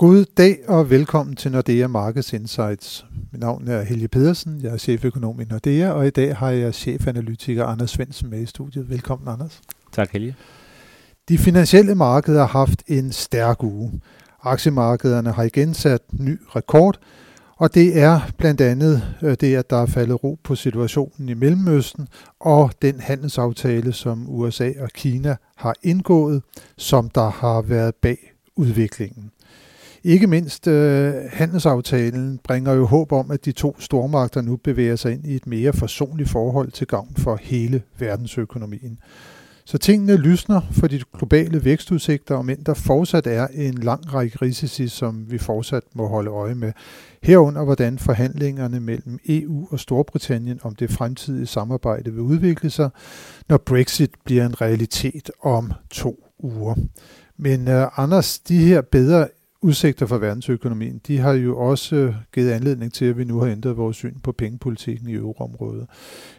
God dag og velkommen til Nordea Markets Insights. Mit navn er Helge Pedersen, jeg er cheføkonom i Nordea, og i dag har jeg chefanalytiker Anders Svendsen med i studiet. Velkommen, Anders. Tak, Helge. De finansielle markeder har haft en stærk uge. Aktiemarkederne har igen sat ny rekord, og det er blandt andet øh, det, at der er faldet ro på situationen i Mellemøsten og den handelsaftale, som USA og Kina har indgået, som der har været bag udviklingen. Ikke mindst øh, handelsaftalen bringer jo håb om, at de to stormagter nu bevæger sig ind i et mere forsonligt forhold til gavn for hele verdensøkonomien. Så tingene lysner for de globale vækstudsigter, om end der fortsat er en lang række risici, som vi fortsat må holde øje med. Herunder hvordan forhandlingerne mellem EU og Storbritannien om det fremtidige samarbejde vil udvikle sig, når Brexit bliver en realitet om to uger. Men uh, Anders, de her bedre udsigter for verdensøkonomien, de har jo også øh, givet anledning til, at vi nu har ændret vores syn på pengepolitikken i euroområdet.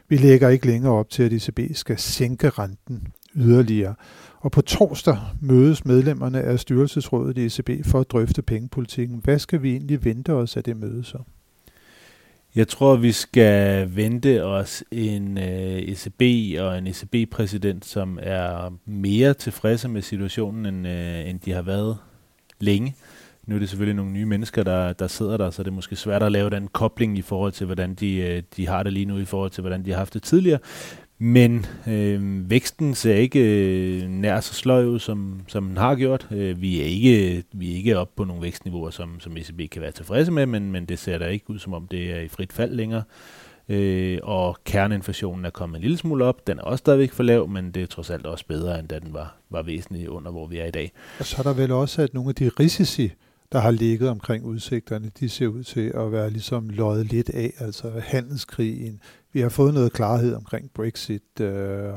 Vi lægger ikke længere op til, at ECB skal sænke renten yderligere. Og på torsdag mødes medlemmerne af styrelsesrådet i ECB for at drøfte pengepolitikken. Hvad skal vi egentlig vente os af det møde så? Jeg tror, vi skal vente os en øh, ECB og en ECB-præsident, som er mere tilfredse med situationen, end, uh, end de har været længe. Nu er det selvfølgelig nogle nye mennesker, der, der sidder der, så det er måske svært at lave den kobling i forhold til, hvordan de, øh, de har det lige nu, i forhold til, hvordan de har haft det tidligere. Men øh, væksten ser ikke øh, nær så sløj ud, som, som den har gjort. Øh, vi, er ikke, vi er ikke oppe på nogle vækstniveauer, som, som ECB kan være tilfredse med, men, men det ser da ikke ud, som om det er i frit fald længere. Øh, og kerneinflationen er kommet en lille smule op. Den er også stadigvæk for lav, men det er trods alt også bedre, end da den var, var væsentligt under, hvor vi er i dag. Og så er der vel også, at nogle af de risici, der har ligget omkring udsigterne, de ser ud til at være ligesom løjet lidt af, altså handelskrigen. Vi har fået noget klarhed omkring Brexit, øh,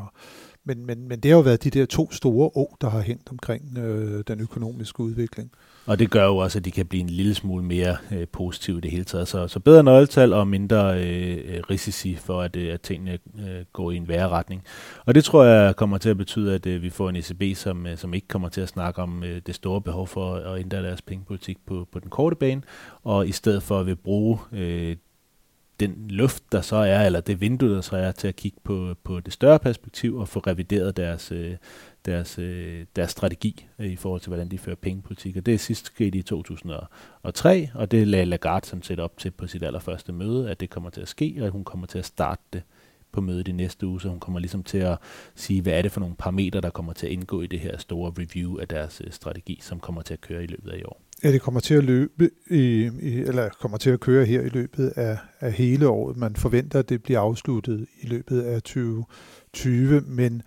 men, men, men det har jo været de der to store å, der har hængt omkring øh, den økonomiske udvikling. Og det gør jo også, at de kan blive en lille smule mere øh, positive i det hele taget. Så, så bedre nøgletal og mindre øh, øh risici for, at, øh, at tingene øh, går i en værre retning. Og det tror jeg kommer til at betyde, at øh, vi får en ECB, som, øh, som ikke kommer til at snakke om øh, det store behov for at ændre deres pengepolitik på, på den korte bane, og i stedet for at vil bruge øh, den luft, der så er, eller det vindue, der så er, til at kigge på, på det større perspektiv og få revideret deres, øh, deres, øh, deres strategi øh, i forhold til, hvordan de fører pengepolitik. Og det er sidst sket i 2003, og det lagde Lagarde sådan set op til på sit allerførste møde, at det kommer til at ske, og at hun kommer til at starte det på mødet i næste uge, så hun kommer ligesom til at sige, hvad er det for nogle parametre, der kommer til at indgå i det her store review af deres øh, strategi, som kommer til at køre i løbet af i år. Ja, det kommer til at løbe i, i, eller kommer til at køre her i løbet af, af hele året. Man forventer, at det bliver afsluttet i løbet af 2020, men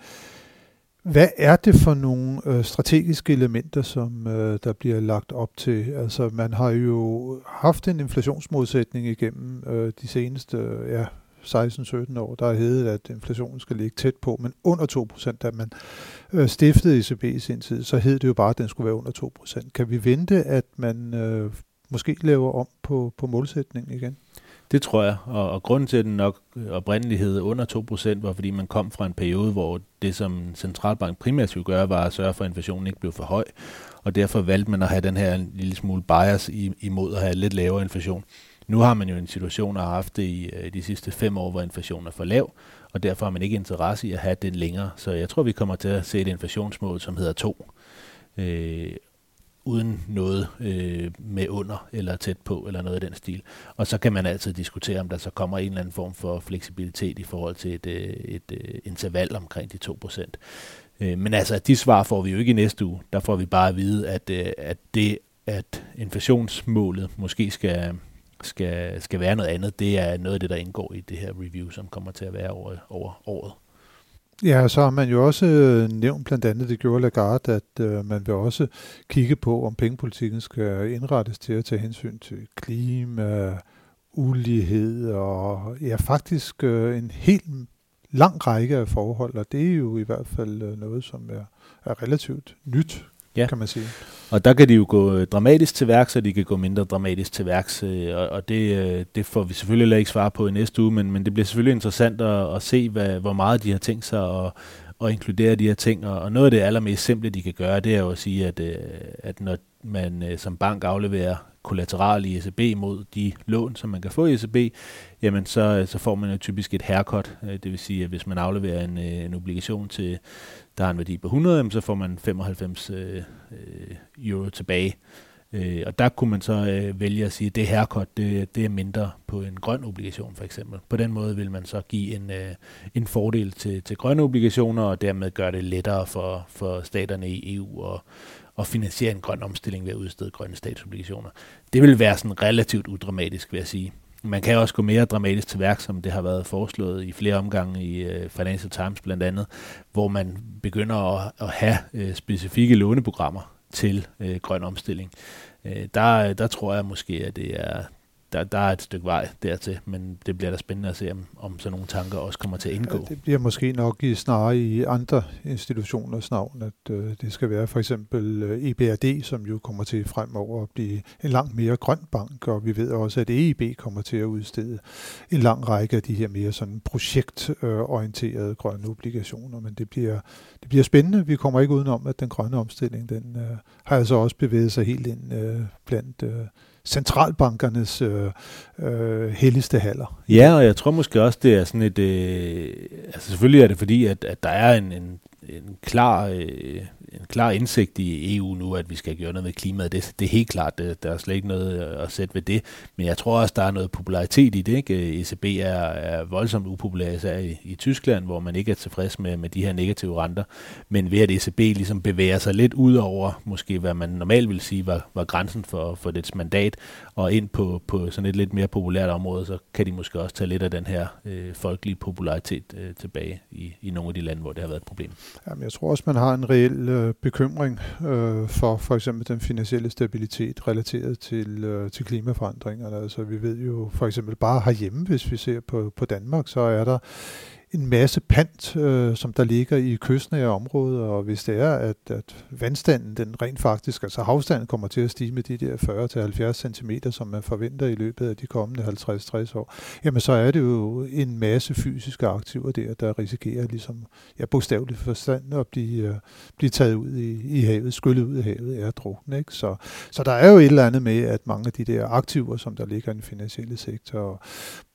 hvad er det for nogle øh, strategiske elementer, som øh, der bliver lagt op til? Altså, man har jo haft en inflationsmodsætning igennem øh, de seneste ja, 16-17 år, der har heddet, at inflationen skal ligge tæt på, men under 2%, da man øh, stiftede ECB i sin tid, så hed det jo bare, at den skulle være under 2%. Kan vi vente, at man øh, måske laver om på, på målsætningen igen? Det tror jeg, og, og grunden til, at den nok øh, oprindeligt hed under 2%, var fordi man kom fra en periode, hvor det, som centralbank primært skulle gøre, var at sørge for, at inflationen ikke blev for høj, og derfor valgte man at have den her lille smule bias imod at have lidt lavere inflation. Nu har man jo en situation, og har haft det i øh, de sidste fem år, hvor inflationen er for lav, og derfor har man ikke interesse i at have den længere. Så jeg tror, vi kommer til at se et inflationsmål, som hedder 2. Øh, uden noget øh, med under eller tæt på, eller noget i den stil. Og så kan man altid diskutere, om der så kommer en eller anden form for fleksibilitet i forhold til et, øh, et, et interval omkring de 2%. Øh, men altså, de svar får vi jo ikke i næste uge. Der får vi bare at vide, at, øh, at det, at inflationsmålet måske skal, skal, skal være noget andet, det er noget af det, der indgår i det her review, som kommer til at være over, over året. Ja, så har man jo også øh, nævnt blandt andet, det gjorde Lagarde, at øh, man vil også kigge på, om pengepolitikken skal indrettes til at tage hensyn til klima, ulighed og ja, faktisk øh, en helt lang række af forhold, og det er jo i hvert fald øh, noget, som er, er relativt nyt, ja. kan man sige. Og der kan de jo gå øh, dramatisk til værks, og de kan gå mindre dramatisk til værks, øh, og, og det, øh, det får vi selvfølgelig ikke svar på i næste uge, men, men det bliver selvfølgelig interessant at, at se, hvad, hvor meget de har tænkt sig at, at inkludere de her ting, og, og noget af det allermest simple, de kan gøre, det er jo at sige, at, at når, man øh, som bank afleverer kollateral i ECB mod de lån, som man kan få i ECB, jamen så, øh, så får man jo typisk et haircut. Øh, det vil sige, at hvis man afleverer en, øh, en obligation til, der har en værdi på 100, så får man 95 øh, euro tilbage. Øh, og der kunne man så øh, vælge at sige, at det haircut, det, det er mindre på en grøn obligation for eksempel. På den måde vil man så give en, øh, en fordel til, til grønne obligationer, og dermed gøre det lettere for, for staterne i EU at, at finansiere en grøn omstilling ved at udstede grønne statsobligationer. Det vil være sådan relativt udramatisk, vil jeg sige. Man kan også gå mere dramatisk til værk, som det har været foreslået i flere omgange i øh, Financial Times blandt andet, hvor man begynder at, at have øh, specifikke låneprogrammer til øh, grøn omstilling. Der, der tror jeg måske, at det er, der, der er et stykke vej dertil, men det bliver da spændende at se, om, om sådan nogle tanker også kommer til at indgå. Ja, det bliver måske nok i snarere i andre institutioners navn, at øh, det skal være for eksempel øh, EBRD, som jo kommer til fremover at blive en langt mere grøn bank, og vi ved også, at EIB kommer til at udstede en lang række af de her mere sådan projektorienterede grønne obligationer, men det bliver, det bliver spændende. Vi kommer ikke udenom, at den grønne omstilling, den øh, har altså også bevæget sig helt ind øh, blandt øh, centralbankernes øh, øh, helligste haller. Ja, og jeg tror måske også, det er sådan et... Øh, altså selvfølgelig er det fordi, at, at der er en, en, en klar... Øh, en klar indsigt i EU nu, at vi skal gøre noget med klimaet. Det, det er helt klart, det, der er slet ikke noget at sætte ved det. Men jeg tror også, der er noget popularitet i det. Ikke? ECB er, er voldsomt upopulær, især i, i Tyskland, hvor man ikke er tilfreds med, med de her negative renter. Men ved at ECB ligesom bevæger sig lidt ud over, måske hvad man normalt vil sige, var, var grænsen for, for dets mandat, og ind på, på sådan et lidt mere populært område, så kan de måske også tage lidt af den her øh, folkelige popularitet øh, tilbage i, i nogle af de lande, hvor det har været et problem. Jamen, jeg tror også, man har en reel øh, bekymring øh, for for eksempel den finansielle stabilitet relateret til, øh, til klimaforandringerne. Altså, vi ved jo for eksempel bare herhjemme, hvis vi ser på, på Danmark, så er der en masse pant, øh, som der ligger i kystnære områder, og hvis det er, at, at vandstanden, den rent faktisk, altså havstanden kommer til at stige med de der 40-70 cm, som man forventer i løbet af de kommende 50-60 år, jamen så er det jo en masse fysiske aktiver der, der risikerer ligesom, ja, bogstaveligt forstand at blive, øh, blive taget ud i, i havet, skyllet ud i havet, er drukne, ikke? Så, så der er jo et eller andet med, at mange af de der aktiver, som der ligger i den finansielle sektor, og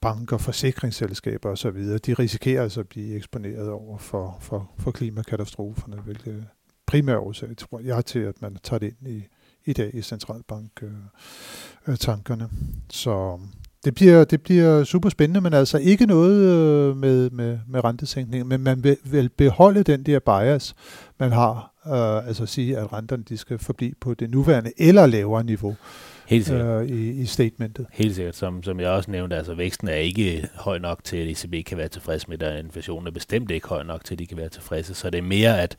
banker, forsikringsselskaber osv., de risikerer altså at blive eksponeret over for, for, for klimakatastroferne, hvilket primære årsag, tror jeg, til, at man tager det ind i, i dag i centralbank-tankerne. Øh, øh Så det bliver, det bliver super spændende, men altså ikke noget øh, med, med, med rentesænkning, men man vil, vil beholde den der bias, man har, øh, altså sige, at renterne de skal forblive på det nuværende eller lavere niveau. Helt sikkert. Øh, i, i statementet. Helt sikkert. Som, som jeg også nævnte, altså væksten er ikke høj nok til, at ECB kan være tilfreds med det, inflationen er bestemt ikke høj nok til, at de kan være tilfredse. Så det er mere, at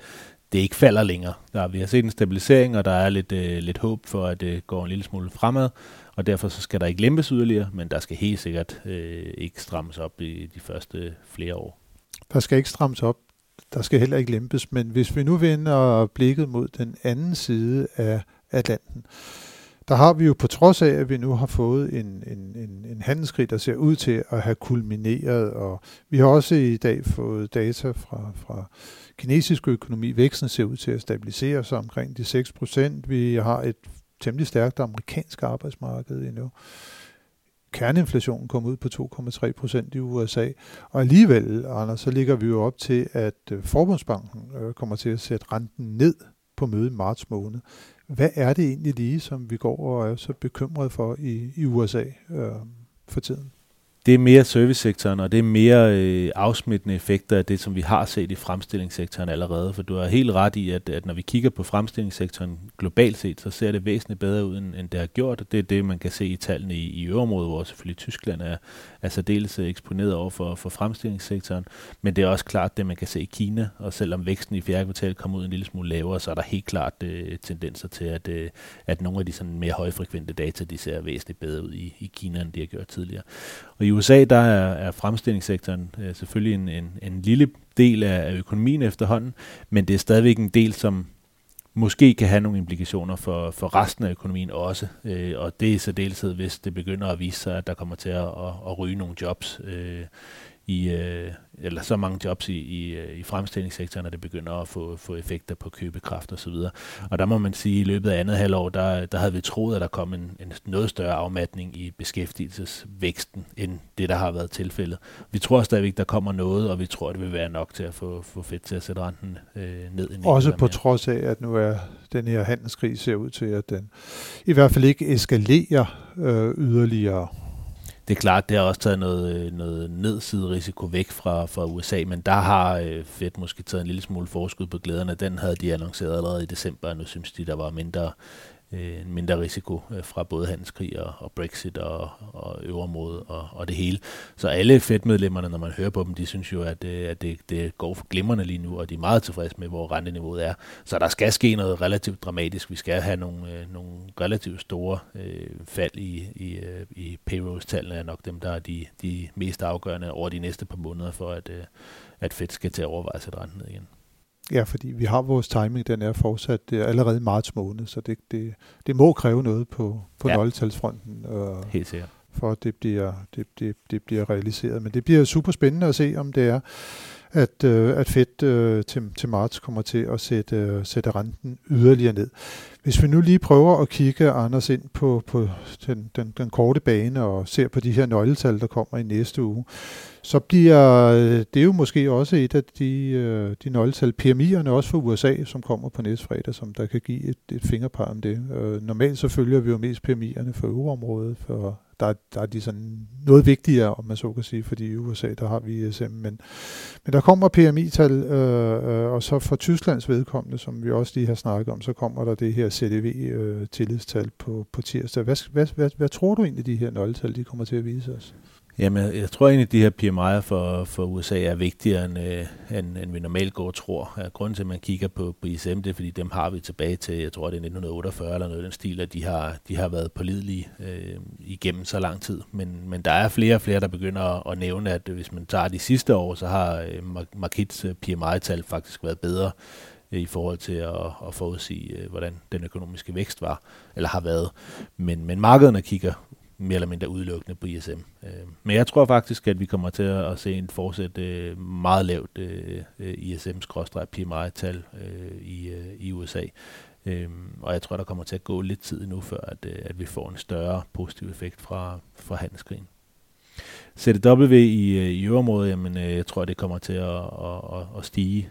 det ikke falder længere. Der, vi har set en stabilisering, og der er lidt, øh, lidt håb for, at det går en lille smule fremad, og derfor så skal der ikke lempes yderligere, men der skal helt sikkert øh, ikke strammes op i de første flere år. Der skal ikke strammes op, der skal heller ikke lempes, men hvis vi nu vender blikket mod den anden side af Atlanten, der har vi jo på trods af, at vi nu har fået en, en, en, en handelskrig, der ser ud til at have kulmineret, og vi har også i dag fået data fra, fra kinesisk økonomi. Væksten ser ud til at stabilisere sig omkring de 6 procent. Vi har et temmelig stærkt amerikansk arbejdsmarked endnu. Kerneinflationen kom ud på 2,3 procent i USA, og alligevel, Anders, så ligger vi jo op til, at øh, Forbundsbanken øh, kommer til at sætte renten ned på møde i marts måned. Hvad er det egentlig lige, som vi går og er så bekymret for i, i USA øh, for tiden? Det er mere servicesektoren, og det er mere øh, afsmittende effekter af det, som vi har set i fremstillingssektoren allerede. For du har helt ret i, at, at når vi kigger på fremstillingssektoren globalt set, så ser det væsentligt bedre ud, end, end det har gjort. Det er det, man kan se i tallene i, i øvrigt, hvor selvfølgelig Tyskland er, er særdeles øh, eksponeret over for, for fremstillingssektoren. Men det er også klart det, man kan se i Kina, og selvom væksten i fjerde kvartal kommer ud en lille smule lavere, så er der helt klart øh, tendenser til, at, øh, at nogle af de sådan mere højfrekvente data, de ser væsentligt bedre ud i, i Kina, end de har gjort tidligere. Og i USA, der er, er fremstillingssektoren øh, selvfølgelig en, en, en lille del af, af økonomien efterhånden, men det er stadigvæk en del, som måske kan have nogle implikationer for, for resten af økonomien også. Øh, og det er i særdeleshed, hvis det begynder at vise sig, at der kommer til at, at, at ryge nogle jobs øh, i, øh, eller så mange jobs i, i, øh, i fremstillingssektoren, at det begynder at få, få effekter på købekraft og så videre. Og der må man sige, at i løbet af andet halvår, der, der havde vi troet, at der kom en, en noget større afmatning i beskæftigelsesvæksten, end det, der har været tilfældet. Vi tror stadigvæk, der kommer noget, og vi tror, det vil være nok til at få, få fedt til at sætte renten øh, ned. Også på mere. trods af, at nu er den her handelskrig ser ud til, at den i hvert fald ikke eskalerer øh, yderligere det er klart, det har også taget noget, noget noget nedsiderisiko væk fra, fra USA, men der har øh, Fed måske taget en lille smule forskud på glæderne. Den havde de annonceret allerede i december, og nu synes de, der var mindre, øh, en mindre risiko øh, fra både handelskrig og, og Brexit og, og øverområdet og, og det hele. Så alle Fed-medlemmerne, når man hører på dem, de synes jo, at, øh, at det, det går for glimrende lige nu, og de er meget tilfredse med, hvor renteniveauet er. Så der skal ske noget relativt dramatisk. Vi skal have nogle, øh, nogle relativt store øh, fald i, i, øh, i payrolls-tallene, er nok dem, der er de, de mest afgørende over de næste par måneder, for at, øh, at Fed skal til at overveje at renten ned igen. Ja, fordi vi har vores timing, den er fortsat det er allerede i marts måned, så det, det, det må kræve noget på, på ja. nøgletalsfronten. Øh, Helt sikkert. For at det bliver, det, det, det bliver realiseret. Men det bliver super spændende at se, om det er, at, øh, at Fed øh, til, til marts kommer til at sætte, øh, sætte renten yderligere ned. Hvis vi nu lige prøver at kigge, Anders, ind på, på den, den, den korte bane og ser på de her nøgletal, der kommer i næste uge, så bliver øh, det jo måske også et af de, øh, de nøgletal, PMI'erne også for USA, som kommer på næste fredag, som der kan give et, et fingerpar om det. Øh, normalt så følger vi jo mest PMI'erne for euroområdet, for der, der er de sådan noget vigtigere, om man så kan sige, fordi i USA, der har vi ISM, men, men der kommer PMI-tal, øh, øh, og så for Tysklands vedkommende, som vi også lige har snakket om, så kommer der det her CDV-tillidstal øh, på, på tirsdag. Hvad, hvad, hvad, hvad tror du egentlig, de her nøgletal, de kommer til at vise os? Jamen, jeg tror egentlig, at de her PMI'er for, for USA er vigtigere, end, øh, end, end vi normalt går og tror. Ja, grunden til, at man kigger på, på ISM, det er, fordi dem har vi tilbage til, jeg tror, det er 1948 eller noget den stil, at de har, de har været pålidelige øh, igennem så lang tid. Men, men der er flere og flere, der begynder at, at nævne, at hvis man tager de sidste år, så har øh, Markits øh, PMI-tal faktisk været bedre øh, i forhold til at, at forudsige, øh, hvordan den økonomiske vækst var, eller har været. Men, men markederne kigger mere eller mindre udelukkende på ISM. Øh, men jeg tror faktisk, at vi kommer til at se en fortsat øh, meget lavt øh, ISM-PMI-tal i, øh, i øh, USA. Og jeg tror, der kommer til at gå lidt tid nu, før at, at vi får en større positiv effekt fra, fra handelskrigen. CDW i, i øvrigt, jamen, jeg tror, det kommer til at, at, at stige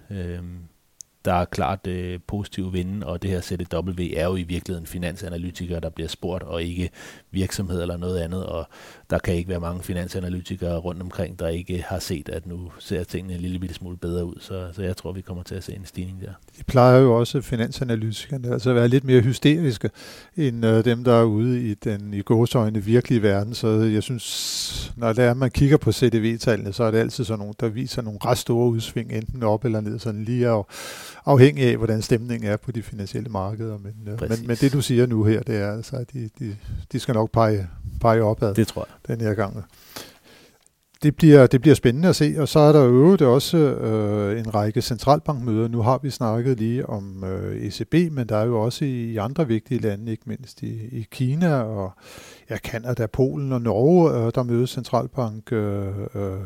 der er klart øh, positive vinde, og det her CDW er jo i virkeligheden finansanalytikere, der bliver spurgt, og ikke virksomhed eller noget andet, og der kan ikke være mange finansanalytikere rundt omkring, der ikke har set, at nu ser tingene en lille bitte smule bedre ud, så, så jeg tror, vi kommer til at se en stigning der. De plejer jo også finansanalytikerne altså at være lidt mere hysteriske, end øh, dem, der er ude i den i gåsøjne virkelige verden, så jeg synes, når det er, man kigger på CDV-tallene, så er det altid sådan nogle, der viser nogle ret store udsving, enten op eller ned, sådan lige og afhængig af, hvordan stemningen er på de finansielle markeder. Men, øh, men, men det, du siger nu her, det er altså, at de, de, de skal nok pege, pege opad det tror jeg den her gang. Det bliver, det bliver spændende at se, og så er der øvrigt også øh, en række centralbankmøder. Nu har vi snakket lige om øh, ECB, men der er jo også i, i andre vigtige lande, ikke mindst i, i Kina og ja, Kanada, Polen og Norge, øh, der mødes centralbank øh, øh,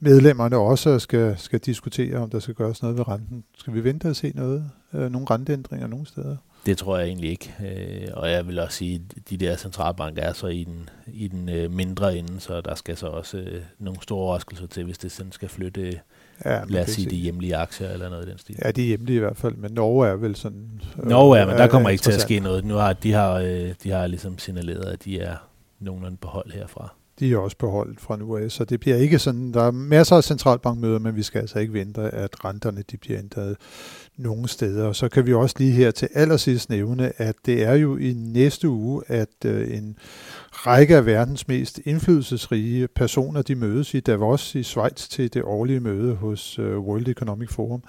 medlemmerne også skal, skal diskutere, om der skal gøres noget ved renten. Skal vi vente og se noget? Øh, nogle renteændringer nogle steder? Det tror jeg egentlig ikke. Øh, og jeg vil også sige, at de der centralbanker er så i den, i den øh, mindre ende, så der skal så også øh, nogle store overraskelser til, hvis det sådan skal flytte, ja, lad os sige, de hjemlige aktier eller noget i den stil. Ja, de hjemlige i hvert fald, men Norge er vel sådan... Øh, Norge er, men der kommer ikke til at ske noget. Nu har de har, øh, de har ligesom signaleret, at de er nogenlunde på hold herfra de er også på hold fra nu af, så det bliver ikke sådan, der er masser af centralbankmøder, men vi skal altså ikke vente, at renterne de bliver ændret nogen steder. Og så kan vi også lige her til allersidst nævne, at det er jo i næste uge, at øh, en række af verdens mest indflydelsesrige personer, de mødes i Davos i Schweiz til det årlige møde hos øh, World Economic Forum.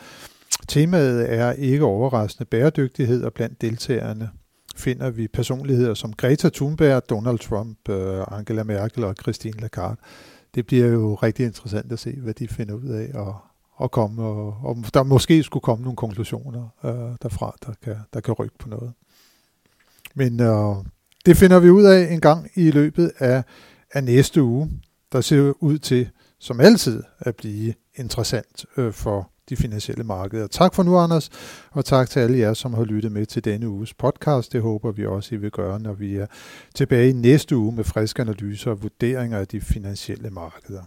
Temaet er ikke overraskende bæredygtighed, og blandt deltagerne finder vi personligheder som Greta Thunberg, Donald Trump, øh, Angela Merkel og Christine Lagarde. Det bliver jo rigtig interessant at se, hvad de finder ud af og, og komme, og, og der måske skulle komme nogle konklusioner øh, derfra, der kan, der kan rykke på noget. Men øh, det finder vi ud af en gang i løbet af, af næste uge. Der ser ud til, som altid at blive interessant øh, for de finansielle markeder. Tak for nu, Anders, og tak til alle jer, som har lyttet med til denne uges podcast. Det håber vi også, I vil gøre, når vi er tilbage i næste uge med friske analyser og vurderinger af de finansielle markeder.